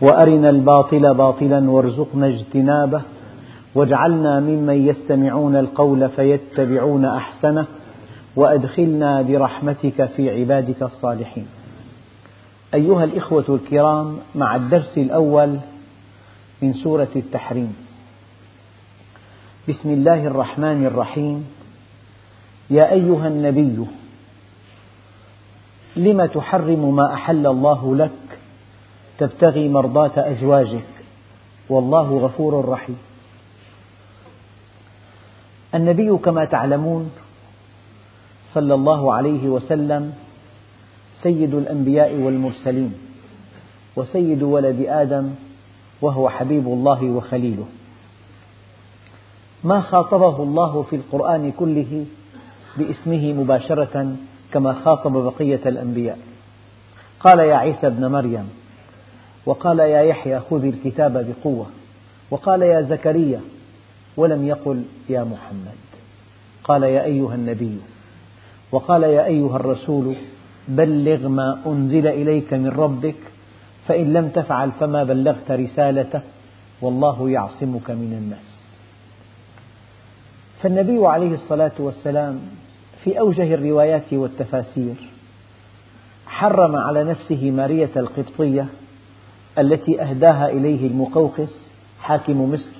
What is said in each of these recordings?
وأرنا الباطل باطلا وارزقنا اجتنابه واجعلنا ممن يستمعون القول فيتبعون أحسنه وأدخلنا برحمتك في عبادك الصالحين. أيها الإخوة الكرام مع الدرس الأول من سورة التحريم. بسم الله الرحمن الرحيم. يا أيها النبي لم تحرم ما أحل الله لك تبتغي مرضاة أزواجك. والله غفور رحيم. النبي كما تعلمون صلى الله عليه وسلم سيد الأنبياء والمرسلين وسيد ولد آدم وهو حبيب الله وخليله. ما خاطبه الله في القرآن كله باسمه مباشرة كما خاطب بقية الأنبياء. قال يا عيسى ابن مريم وقال يا يحيى خذ الكتاب بقوة. وقال يا زكريا ولم يقل يا محمد. قال يا أيها النبي وقال يا أيها الرسول بلغ ما أنزل إليك من ربك فإن لم تفعل فما بلغت رسالته والله يعصمك من الناس. فالنبي عليه الصلاة والسلام في أوجه الروايات والتفاسير حرم على نفسه مارية القبطية التي أهداها إليه المقوقس حاكم مصر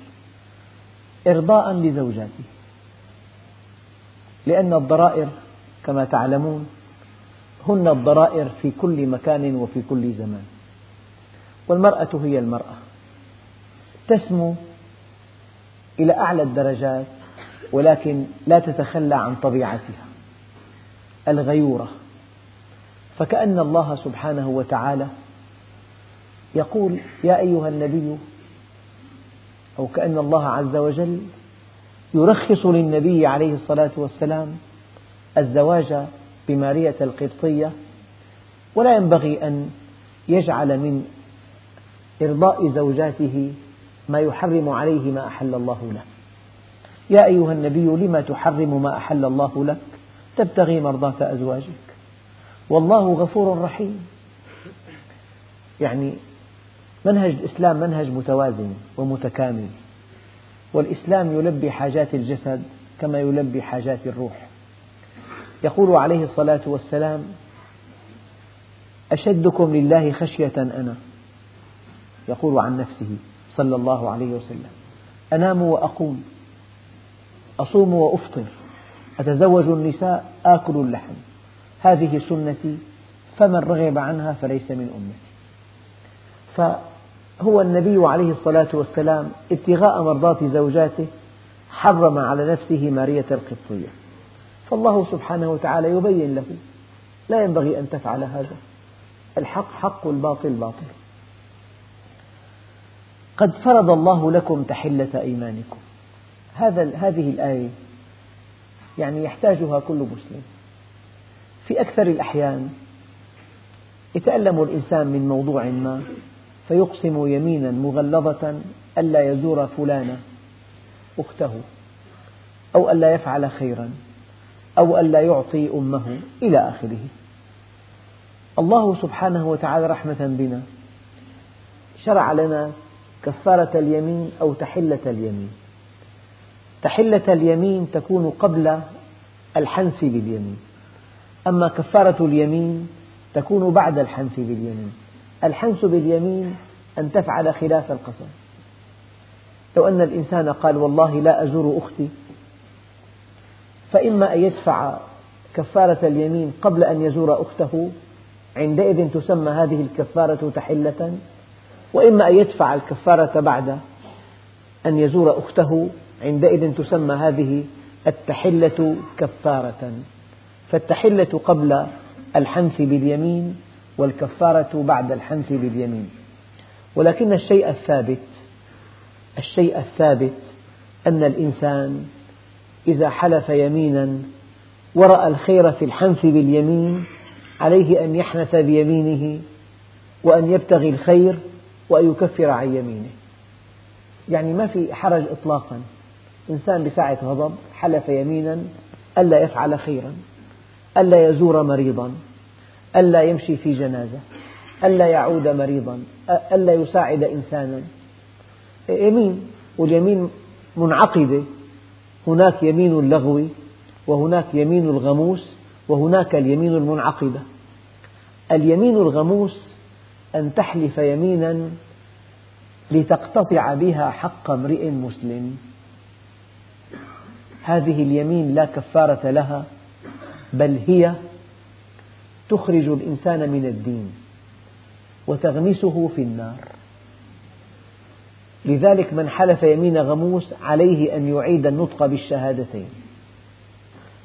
إرضاء لزوجاته لأن الضرائر كما تعلمون هن الضرائر في كل مكان وفي كل زمان والمرأة هي المرأة تسمو إلى أعلى الدرجات ولكن لا تتخلى عن طبيعتها الغيورة فكأن الله سبحانه وتعالى يقول يا أيها النبي أو كأن الله عز وجل يرخص للنبي عليه الصلاة والسلام الزواج بمارية القبطية ولا ينبغي أن يجعل من إرضاء زوجاته ما يحرم عليه ما أحل الله له. يا أيها النبي لم تحرم ما أحل الله لك؟ تبتغي مرضاة أزواجك. والله غفور رحيم. يعني منهج الإسلام منهج متوازن ومتكامل. والإسلام يلبي حاجات الجسد كما يلبي حاجات الروح. يقول عليه الصلاة والسلام أشدكم لله خشية أنا. يقول عن نفسه صلى الله عليه وسلم أنام وأقوم أصوم وأفطر أتزوج النساء آكل اللحم. هذه سنتي فمن رغب عنها فليس من أمتي. فهو النبي عليه الصلاة والسلام ابتغاء مرضاة زوجاته حرم على نفسه مارية القبطية. فالله سبحانه وتعالى يبين له لا ينبغي أن تفعل هذا. الحق حق والباطل باطل. قد فرض الله لكم تحلة أيمانكم. هذا هذه الآية يعني يحتاجها كل مسلم. في أكثر الأحيان يتألم الإنسان من موضوع ما فيقسم يمينا مغلظة ألا يزور فلانة أخته أو ألا يفعل خيرا أو ألا يعطي أمه إلى آخره. الله سبحانه وتعالى رحمة بنا شرع لنا كفارة اليمين أو تحلة اليمين. تحلة اليمين تكون قبل الحنث باليمين أما كفارة اليمين تكون بعد الحنث باليمين. الحنث باليمين أن تفعل خلاف القسم. لو أن الإنسان قال والله لا أزور أختي فإما أن يدفع كفارة اليمين قبل أن يزور أخته عندئذ تسمى هذه الكفارة تحلة وإما أن يدفع الكفارة بعد أن يزور أخته عندئذ تسمى هذه التحلة كفارة. فالتحلة قبل الحنث باليمين والكفارة بعد الحنث باليمين. ولكن الشيء الثابت الشيء الثابت أن الإنسان إذا حلف يمينا ورأى الخير في الحنث باليمين عليه أن يحنث بيمينه وأن يبتغي الخير وأن يكفر عن يمينه. يعني ما في حرج إطلاقا. إنسان بساعة غضب حلف يمينا ألا يفعل خيرا ألا يزور مريضا. ألا يمشي في جنازة ألا يعود مريضا ألا يساعد إنسانا. يمين واليمين منعقدة. هناك يمين اللغو وهناك يمين الغموس وهناك اليمين المنعقدة. اليمين الغموس أن تحلف يمينا لتقتطع بها حق امرئ مسلم. هذه اليمين لا كفارة لها بل هي تخرج الإنسان من الدين وتغمسه في النار. لذلك من حلف يمين غموس عليه أن يعيد النطق بالشهادتين.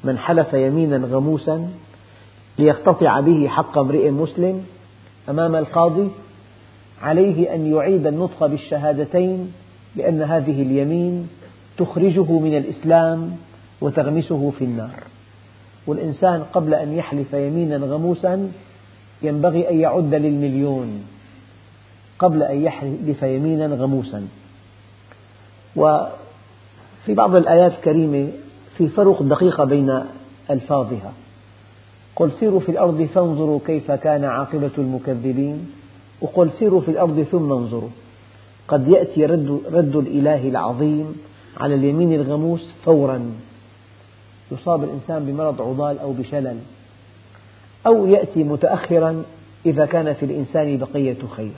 من حلف يمينا غموسا ليقتطع به حق امرئ مسلم أمام القاضي عليه أن يعيد النطق بالشهادتين لأن هذه اليمين تخرجه من الإسلام وتغمسه في النار. والإنسان قبل أن يحلف يمينا غموسا ينبغي أن يعد للمليون قبل أن يحلف يمينا غموسا. وفي بعض الآيات الكريمة في فرق دقيقة بين ألفاظها. قل سيروا في الأرض فانظروا كيف كان عاقبة المكذبين. وقل سيروا في الأرض ثم انظروا. قد يأتي رد, رد الإله العظيم على اليمين الغموس فورا. يصاب الإنسان بمرض عضال أو بشلل أو يأتي متأخرا إذا كان في الإنسان بقية خير.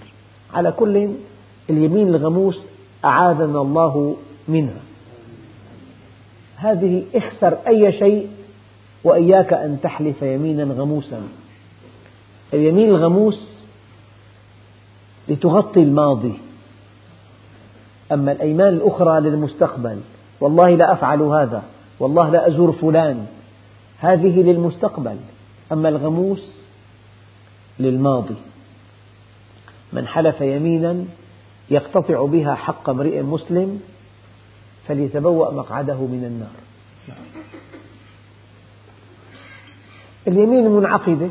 على كل اليمين الغموس أعاذنا الله منها. هذه اخسر أي شيء وإياك أن تحلف يمينا غموسا. اليمين الغموس لتغطي الماضي. أما الأيمان الأخرى للمستقبل والله لا أفعل هذا. والله لا أزور فلان. هذه للمستقبل. أما الغموس للماضي. من حلف يمينا يقتطع بها حق امرئ مسلم فليتبوأ مقعده من النار. اليمين المنعقدة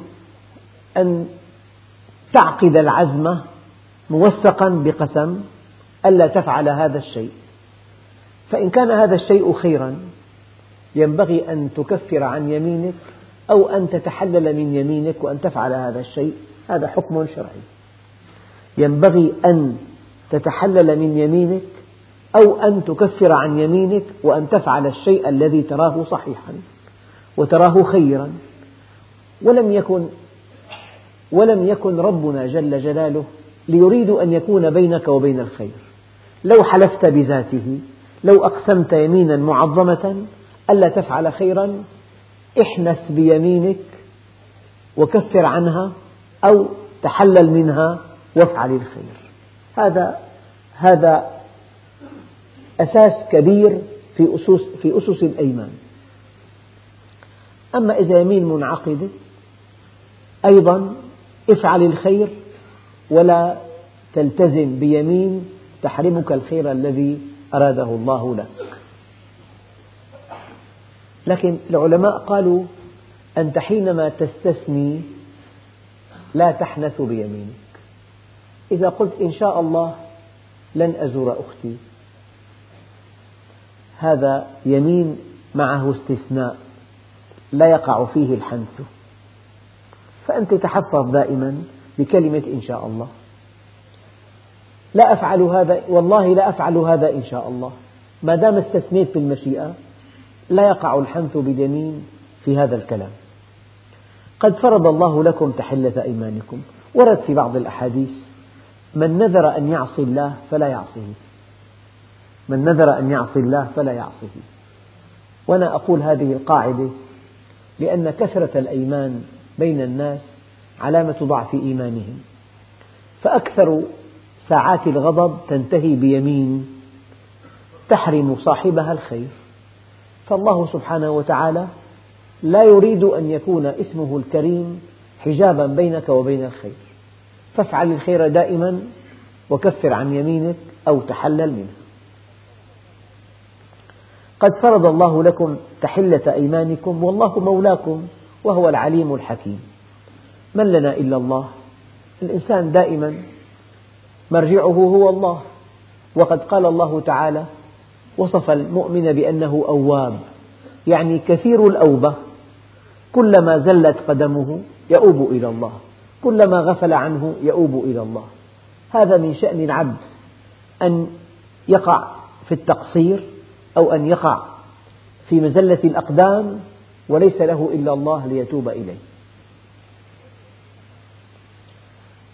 أن تعقد العزم موثقا بقسم ألا تفعل هذا الشيء. فإن كان هذا الشيء خيرا ينبغي أن تكفر عن يمينك أو أن تتحلل من يمينك وأن تفعل هذا الشيء. هذا حكم شرعي. ينبغي أن تتحلل من يمينك أو أن تكفر عن يمينك وأن تفعل الشيء الذي تراه صحيحا وتراه خيرا. ولم يكن ولم يكن ربنا جل جلاله ليريد أن يكون بينك وبين الخير. لو حلفت بذاته لو أقسمت يمينا معظمة ألا تفعل خيرا احنس بيمينك وكفر عنها أو تحلل منها وافعل الخير. هذا هذا أساس كبير في أسس في أسس الأيمان. أما إذا يمين منعقدة أيضا افعل الخير ولا تلتزم بيمين تحرمك الخير الذي أراده الله لك. لكن العلماء قالوا أنت حينما تستثني لا تحنث بيمينك. إذا قلت إن شاء الله لن أزور أختي. هذا يمين معه استثناء لا يقع فيه الحنث. فأنت تحفظ دائما بكلمة إن شاء الله. لا أفعل هذا والله لا أفعل هذا إن شاء الله. ما دام استثنيت بالمشيئة لا يقع الحنث باليمين في هذا الكلام. قد فرض الله لكم تحلة أيمانكم ورد في بعض الأحاديث من نذر أن يعصي الله فلا يعصيه. من نذر أن يعصي الله فلا يعصيه. وأنا أقول هذه القاعدة لأن كثرة الأيمان بين الناس علامة ضعف إيمانهم. فأكثر ساعات الغضب تنتهي بيمين تحرم صاحبها الخير. فالله سبحانه وتعالى لا يريد أن يكون اسمه الكريم حجابا بينك وبين الخير. فافعل الخير دائما وكفر عن يمينك أو تحلل منها قد فرض الله لكم تحلة أيمانكم والله مولاكم وهو العليم الحكيم. من لنا إلا الله؟ الإنسان دائما مرجعه هو الله. وقد قال الله تعالى وصف المؤمن بأنه أواب. يعني كثير الأوبة كلما زلت قدمه يؤوب إلى الله كلما غفل عنه يؤوب إلى الله. هذا من شأن العبد أن يقع في التقصير أو أن يقع في مزلة الأقدام وليس له إلا الله ليتوب إليه.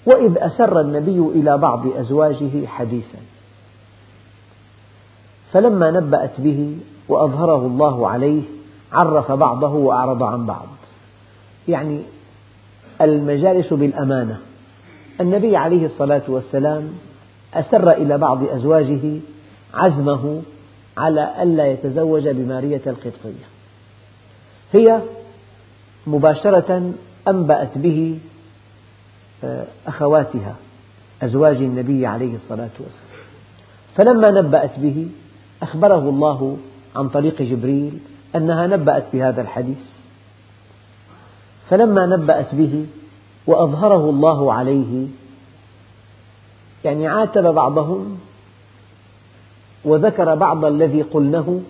وإذ أسر النبي إلى بعض أزواجه حديثا فلما نبأت به وأظهره الله عليه عرف بعضه وأعرض عن بعض. يعني المجالس بالأمانة. النبي عليه الصلاة والسلام أسر إلى بعض أزواجه عزمه على ألا يتزوج بمارية القبطية. هي مباشرة أنبأت به آه، أخواتها أزواج النبي عليه الصلاة والسلام. فلما نبأت به أخبره الله عن طريق جبريل أنها نبأت بهذا الحديث. فلما نبأت به وأظهره الله عليه يعني عاتب بعضهم وذكر بعض الذي قلنه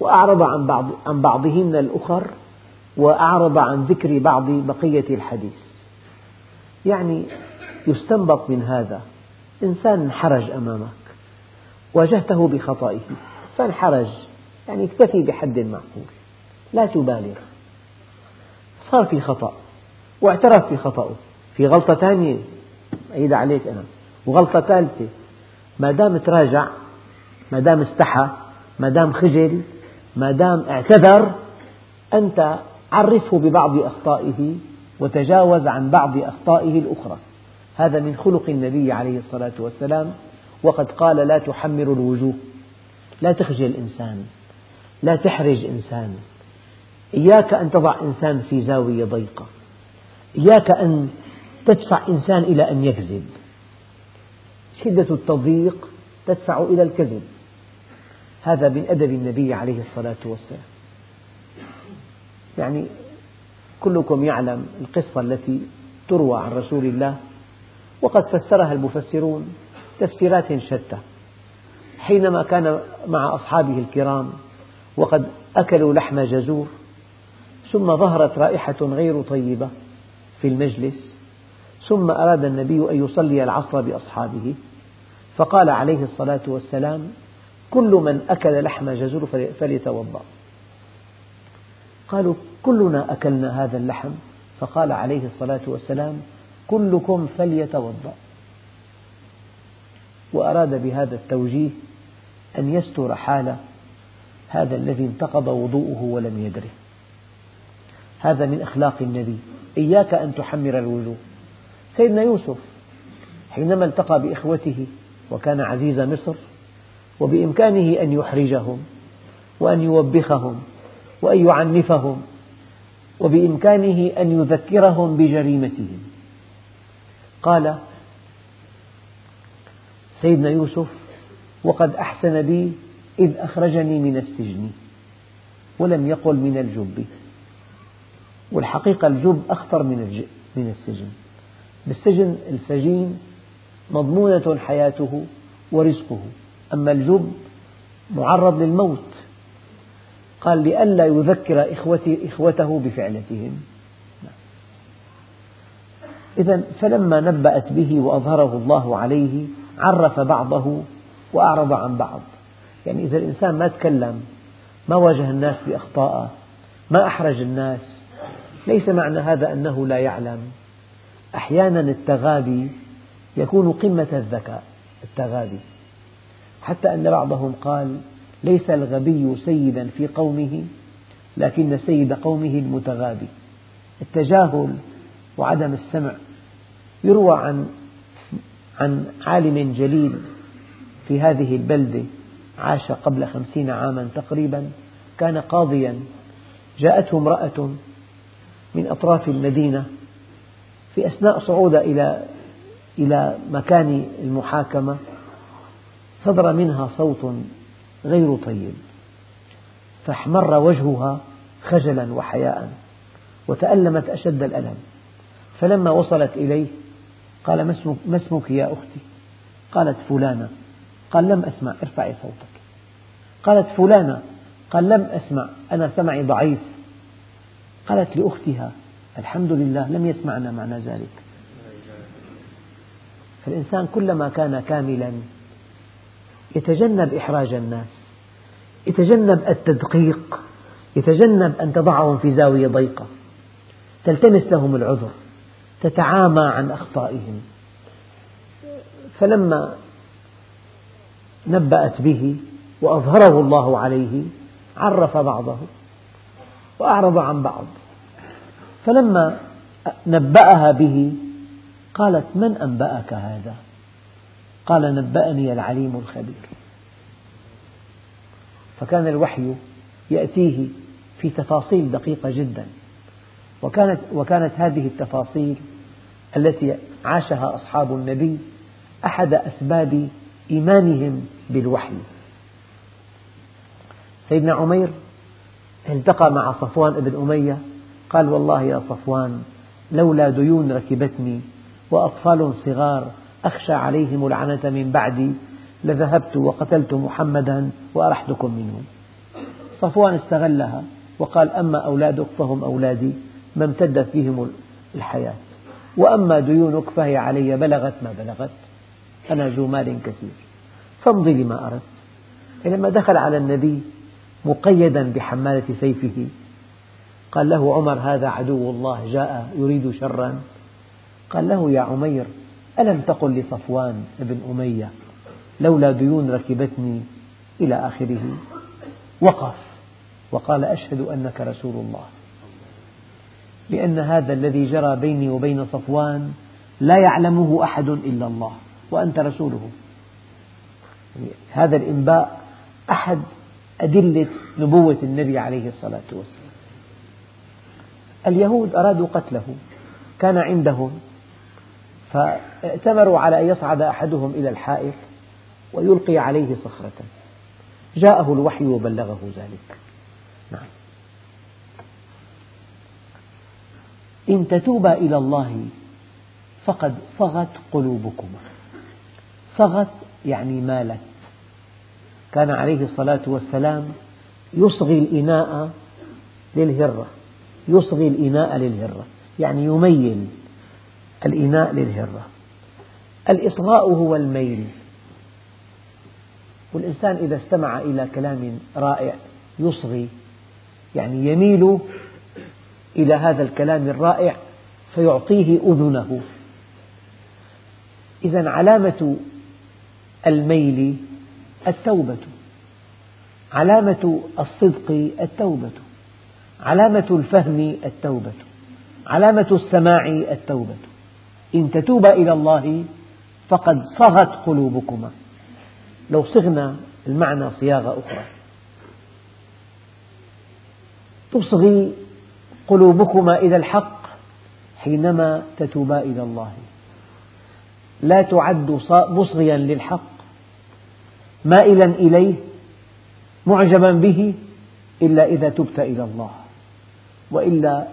وأعرض عن, بعض عن بعضهن الأخر وأعرض عن ذكر بعض بقية الحديث. يعني يستنبط من هذا إنسان انحرج أمامك واجهته بخطئه. فانحرج يعني اكتفي بحد معقول. لا تبالغ. صار في خطأ واعترف بخطأه في غلطة ثانية أعيد عليك أنا. وغلطة ثالثة ما دام تراجع ما دام استحى ما دام خجل ما دام اعتذر أنت عرفه ببعض أخطائه وتجاوز عن بعض أخطائه الأخرى. هذا من خلق النبي عليه الصلاة والسلام وقد قال لا تحمر الوجوه لا تخجل إنسان لا تحرج إنسان إياك أن تضع إنسان في زاوية ضيقة. إياك أن تدفع إنسان إلى أن يكذب. شدة التضييق تدفع إلى الكذب. هذا من أدب النبي عليه الصلاة والسلام. يعني كلكم يعلم القصة التي تروى عن رسول الله وقد فسرها المفسرون. تفسيرات شتى. حينما كان مع أصحابه الكرام وقد أكلوا لحم جزور ثم ظهرت رائحة غير طيبة في المجلس ثم أراد النبي أن يصلي العصر بأصحابه فقال عليه الصلاة والسلام كل من أكل لحم جزور فليتوضأ. قالوا كلنا أكلنا هذا اللحم. فقال عليه الصلاة والسلام كلكم فليتوضأ. وأراد بهذا التوجيه أن يستر حال هذا الذي انتقض وضوءه ولم يدره. هذا من أخلاق النبي. إياك أن تحمر الوجوه. سيدنا يوسف حينما التقى بإخوته وكان عزيز مصر وبإمكانه أن يحرجهم وأن يوبخهم وأن يعنفهم وبإمكانه أن يذكرهم بجريمتهم قال سيدنا يوسف وقد أحسن بي إذ أخرجني من السجن ولم يقل من الجب. والحقيقة الجب أخطر من من السجن. بالسجن السجين مضمونة حياته ورزقه. أما الجب معرض للموت. قال لئلا يذكر إخوته بفعلتهم. إذا فلما نبأت به وأظهره الله عليه عرف بعضه وأعرض عن بعض. يعني إذا الإنسان ما تكلم ما واجه الناس بأخطاء ما أحرج الناس ليس معنى هذا أنه لا يعلم. أحيانا التغابي يكون قمة الذكاء التغابي. حتى أن بعضهم قال ليس الغبي سيدا في قومه لكن سيد قومه المتغابي. التجاهل وعدم السمع يروى عن عن عالم جليل في هذه البلدة عاش قبل خمسين عاما تقريبا كان قاضيا. جاءته امرأة من أطراف المدينة في أثناء صعودها إلى إلى مكان المحاكمة صدر منها صوت غير طيب فاحمر وجهها خجلا وحياء وتألمت أشد الألم. فلما وصلت إليه قال ما اسمك يا أختي؟ قالت فلانة. قال لم أسمع ارفعي صوتك. قالت فلانة. قال لم أسمع أنا سمعي ضعيف. قالت لأختها الحمد لله لم يسمعنا معنى ذلك. فالإنسان كلما كان كاملا يتجنب إحراج الناس يتجنب التدقيق يتجنب أن تضعهم في زاوية ضيقة تلتمس لهم العذر. تتعامى عن أخطائهم. فلما نبأت به وأظهره الله عليه عرف بعضه وأعرض عن بعض. فلما نبأها به قالت من أنبأك هذا؟ قال نبأني العليم الخبير. فكان الوحي يأتيه في تفاصيل دقيقة جدا. وكانت, وكانت هذه التفاصيل التي عاشها أصحاب النبي أحد أسباب إيمانهم بالوحي. سيدنا عمير التقى مع صفوان بن أمية قال والله يا صفوان لولا ديون ركبتني وأطفال صغار أخشى عليهم العنة من بعدي لذهبت وقتلت محمدا وأرحتكم منهم صفوان استغلها وقال أما أولادك فهم أولادي ما امتدت بهم الحياة. وأما ديونك فهي علي بلغت ما بلغت. أنا ذو مال كثير. فامضي لما أردت. لما دخل على النبي مقيدا بحمالة سيفه قال له عمر هذا عدو الله جاء يريد شرا. قال له يا عمير ألم تقل لصفوان بن أمية لولا ديون ركبتني إلى آخره؟ وقف. وقال أشهد أنك رسول الله. لأن هذا الذي جرى بيني وبين صفوان لا يعلمه أحد إلا الله وأنت رسوله. هذا الإنباء أحد أدلة نبوة النبي عليه الصلاة والسلام. اليهود أرادوا قتله كان عندهم فائتمروا على أن يصعد أحدهم إلى الحائط ويلقي عليه صخرة. جاءه الوحي وبلغه ذلك. نعم. إن تتوبا إلى الله فقد صغت قلوبكما صغت يعني مالت. كان عليه الصلاة والسلام يصغي الإناء للهرة. يصغي الإناء للهرة. يعني يميل الإناء للهرة. الإصغاء هو الميل. والإنسان إذا استمع إلى كلام رائع يصغي. يعني يميل إلى هذا الكلام الرائع فيعطيه أذنه. إذا علامة الميل التوبة. علامة الصدق التوبة. علامة الفهم التوبة. علامة السماع التوبة. إن تتوبا إلى الله فقد صغت قلوبكما. لو صغنا المعنى صياغة أخرى. تصغي قلوبكما إلى الحق حينما تتوبا إلى الله. لا تعد مصغيا للحق مائلا إليه معجبا به إلا إذا تبت إلى الله. وإلا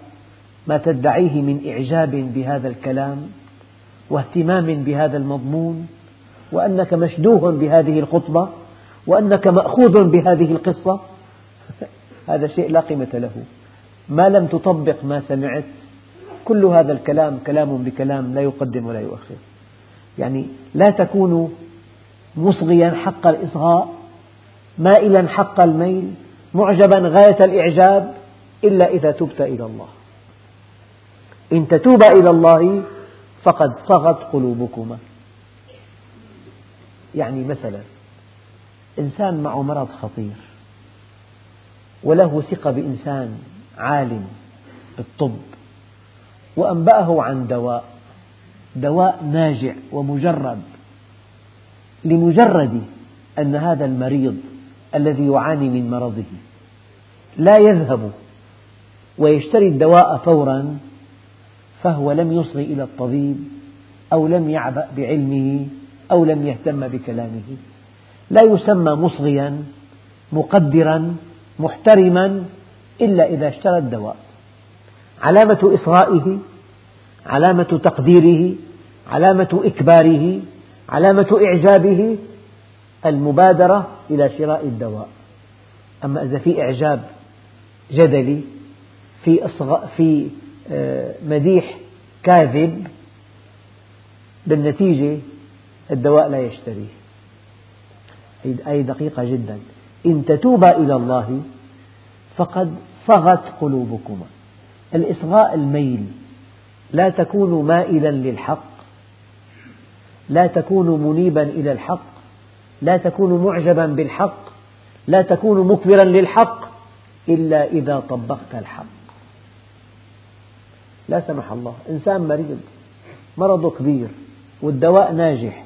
ما تدعيه من إعجاب بهذا الكلام واهتمام بهذا المضمون وأنك مشدوه بهذه الخطبة وأنك مأخوذ بهذه القصة هذا شيء لا قيمة له. ما لم تطبق ما سمعت كل هذا الكلام كلام بكلام لا يقدم ولا يؤخر. يعني لا تكون مصغيا حق الإصغاء مائلا حق الميل معجبا غاية الإعجاب إلا إذا تبت إلى الله. إن تتوبا إلى الله فقد صغت قلوبكما. يعني مثلا إنسان معه مرض خطير وله ثقة بإنسان عالم بالطب وأنبأه عن دواء دواء ناجع ومجرب لمجرد أن هذا المريض الذي يعاني من مرضه لا يذهب ويشتري الدواء فورا فهو لم يصغي إلى الطبيب أو لم يعبأ بعلمه أو لم يهتم بكلامه. لا يسمى مصغيا مقدرا محترما إلا إذا اشترى الدواء. علامة إصغائه علامة تقديره علامة إكباره علامة إعجابه المبادرة إلى شراء الدواء. أما إذا في إعجاب جدلي في, في آه، مديح كاذب بالنتيجة الدواء لا يشتريه. أي دقيقة جدا. إن تتوبا إلى الله فقد صغت قلوبكما. الإصغاء الميل لا تكون مائلا للحق لا تكون منيبا إلى الحق لا تكون معجبا بالحق لا تكون مكبرا للحق إلا إذا طبقت الحق. لا سمح الله إنسان مريض مرضه كبير والدواء ناجح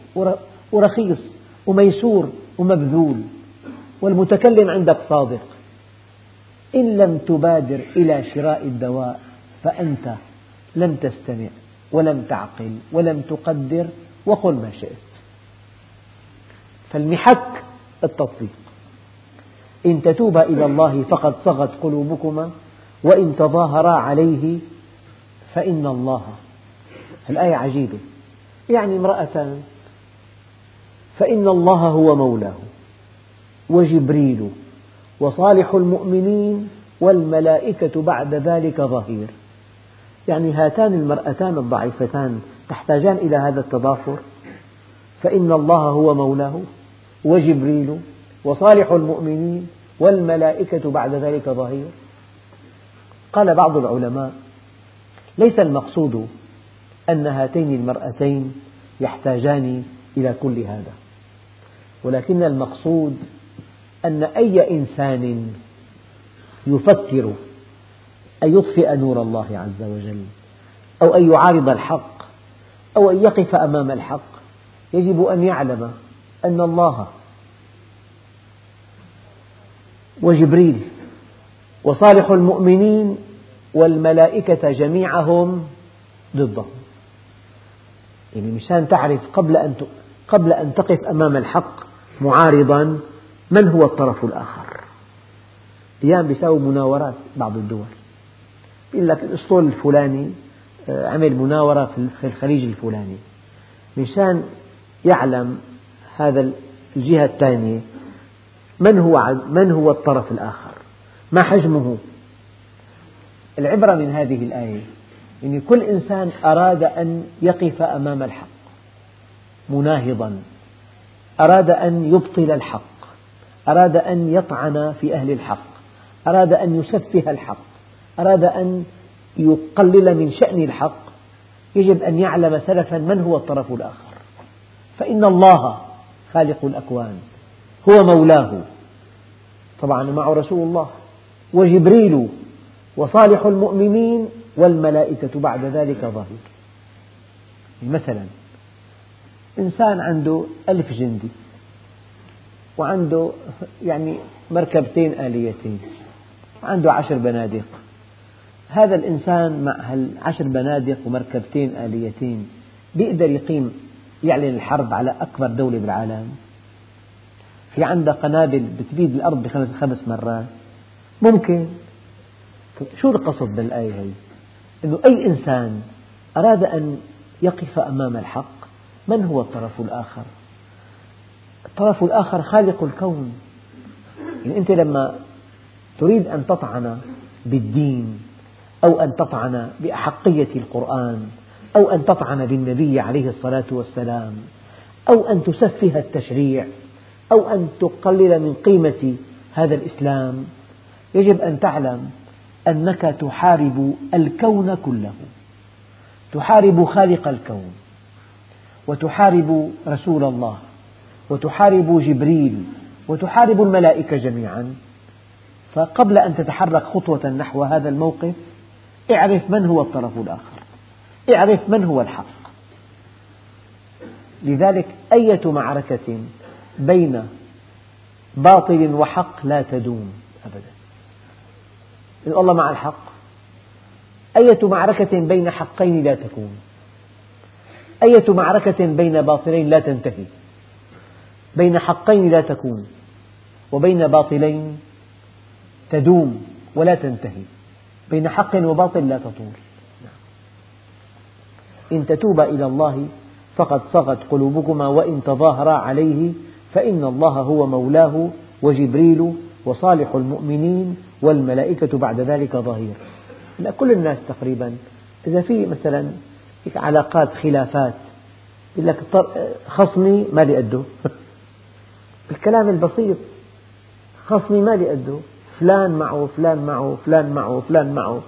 ورخيص وميسور ومبذول والمتكلم عندك صادق. إن لم تبادر إلى شراء الدواء فأنت لم تستمع ولم تعقل ولم تقدر وقل ما شئت. فالمحك التطبيق. إن تتوبا إلى الله فقد صغت قلوبكما وإن تظاهرا عليه فإن الله. الآية عجيبة. يعني امرأة فإن الله هو مولاه وجبريل وصالح المؤمنين والملائكة بعد ذلك ظهير. يعني هاتان المرأتان الضعيفتان تحتاجان إلى هذا التضافر؟ فإن الله هو مولاه وجبريل وصالح المؤمنين والملائكة بعد ذلك ظهير. قال بعض العلماء ليس المقصود أن هاتين المرأتين يحتاجان إلى كل هذا ولكن المقصود أن أي إنسان يفكر أن يطفئ نور الله عز وجل أو أن يعارض الحق أو أن يقف أمام الحق يجب أن يعلم أن الله وجبريل وصالح المؤمنين والملائكة جميعهم ضده. يعني مشان تعرف قبل أن قبل أن تقف أمام الحق معارضا من هو الطرف الآخر؟ أيام بيساووا مناورات بعض الدول. يقول لك الأسطول الفلاني آه، عمل مناورة في الخليج الفلاني. مشان يعلم هذا الجهة الثانية من هو من هو الطرف الآخر؟ ما حجمه؟ العبرة من هذه الآية يعني كل إنسان أراد أن يقف أمام الحق مناهضا أراد أن يبطل الحق. أراد أن يطعن في أهل الحق أراد أن يسفه الحق أراد أن يقلل من شأن الحق يجب أن يعلم سلفا من هو الطرف الآخر. فإن الله خالق الأكوان هو مولاه. طبعا معه رسول الله وجبريل وصالح المؤمنين والملائكة بعد ذلك ظهير مثلا إنسان عنده ألف جندي وعنده يعني مركبتين آليتين وعنده عشر بنادق هذا الإنسان مع هالعشر بنادق ومركبتين آليتين بيقدر يقيم يعلن الحرب على أكبر دولة بالعالم في عندها قنابل بتبيد الأرض بخمس خمس مرات ممكن شو القصد بالآية هي؟ أنه أي إنسان أراد أن يقف أمام الحق من هو الطرف الآخر؟ الطرف الآخر خالق الكون. يعني أنت لما تريد أن تطعن بالدين أو أن تطعن بأحقية القرآن أو أن تطعن بالنبي عليه الصلاة والسلام أو أن تسفه التشريع أو أن تقلل من قيمة هذا الإسلام يجب أن تعلم أنك تحارب الكون كله. تحارب خالق الكون وتحارب رسول الله. وتحارب جبريل وتحارب الملائكة جميعا. فقبل أن تتحرك خطوة نحو هذا الموقف اعرف من هو الطرف الآخر. اعرف من هو الحق. لذلك أية معركة بين باطل وحق لا تدوم أبدا. الله مع الحق. أية معركة بين حقين لا تكون. أية معركة بين باطلين لا تنتهي. بين حقين لا تكون وبين باطلين تدوم ولا تنتهي بين حق وباطل لا تطول. إن تتوبا إلى الله فقد صغت قلوبكما وإن تظاهرا عليه فإن الله هو مولاه وجبريل وصالح المؤمنين والملائكة بعد ذلك ظهير. لا كل الناس تقريبا. إذا في مثلا علاقات خلافات يقول لك خصمي ما لي قده الكلام البسيط. خصمي ما لي قده فلان معه فلان معه فلان معه فلان معه.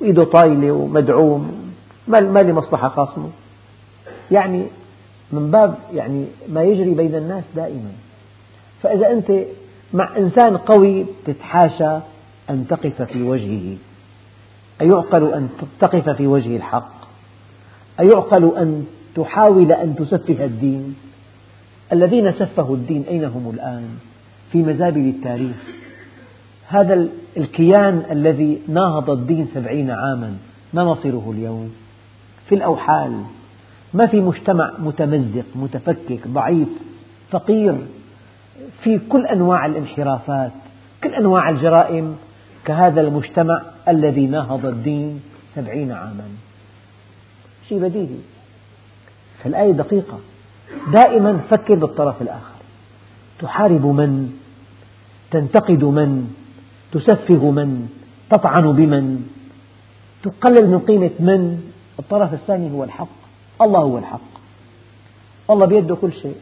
وإيده طايلة ومدعوم. ما لي مصلحة خاصمه. يعني من باب يعني ما يجري بين الناس دائما. فإذا أنت مع إنسان قوي تتحاشى أن تقف في وجهه. أيعقل أن تقف في وجه الحق. أيعقل أن تحاول أن تسفه الدين. الذين سفهوا الدين أين هم الآن؟ في مزابل التاريخ. هذا الكيان الذي ناهض الدين سبعين عاما ما مصيره اليوم؟ في الأوحال. ما في مجتمع متمزق متفكك ضعيف فقير. في كل أنواع الانحرافات كل أنواع الجرائم كهذا المجتمع الذي ناهض الدين سبعين عاما. شيء بديهي. فالآية دقيقة. دائما فكر بالطرف الآخر. تحارب من؟ تنتقد من؟ تسفه من؟ تطعن بمن؟ تقلل من قيمة من؟ الطرف الثاني هو الحق. الله هو الحق. الله بيده كل شيء.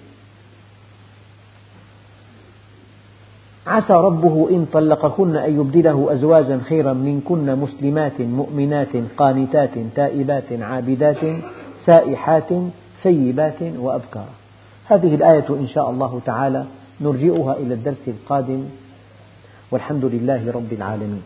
عسى ربه إن طلقكن أن يبدله أزواجا خيرا منكن مسلمات مؤمنات قانتات تائبات عابدات سائحات ثيبات وأبكارا هذه الآية إن شاء الله تعالى نرجئها إلى الدرس القادم. والحمد لله رب العالمين.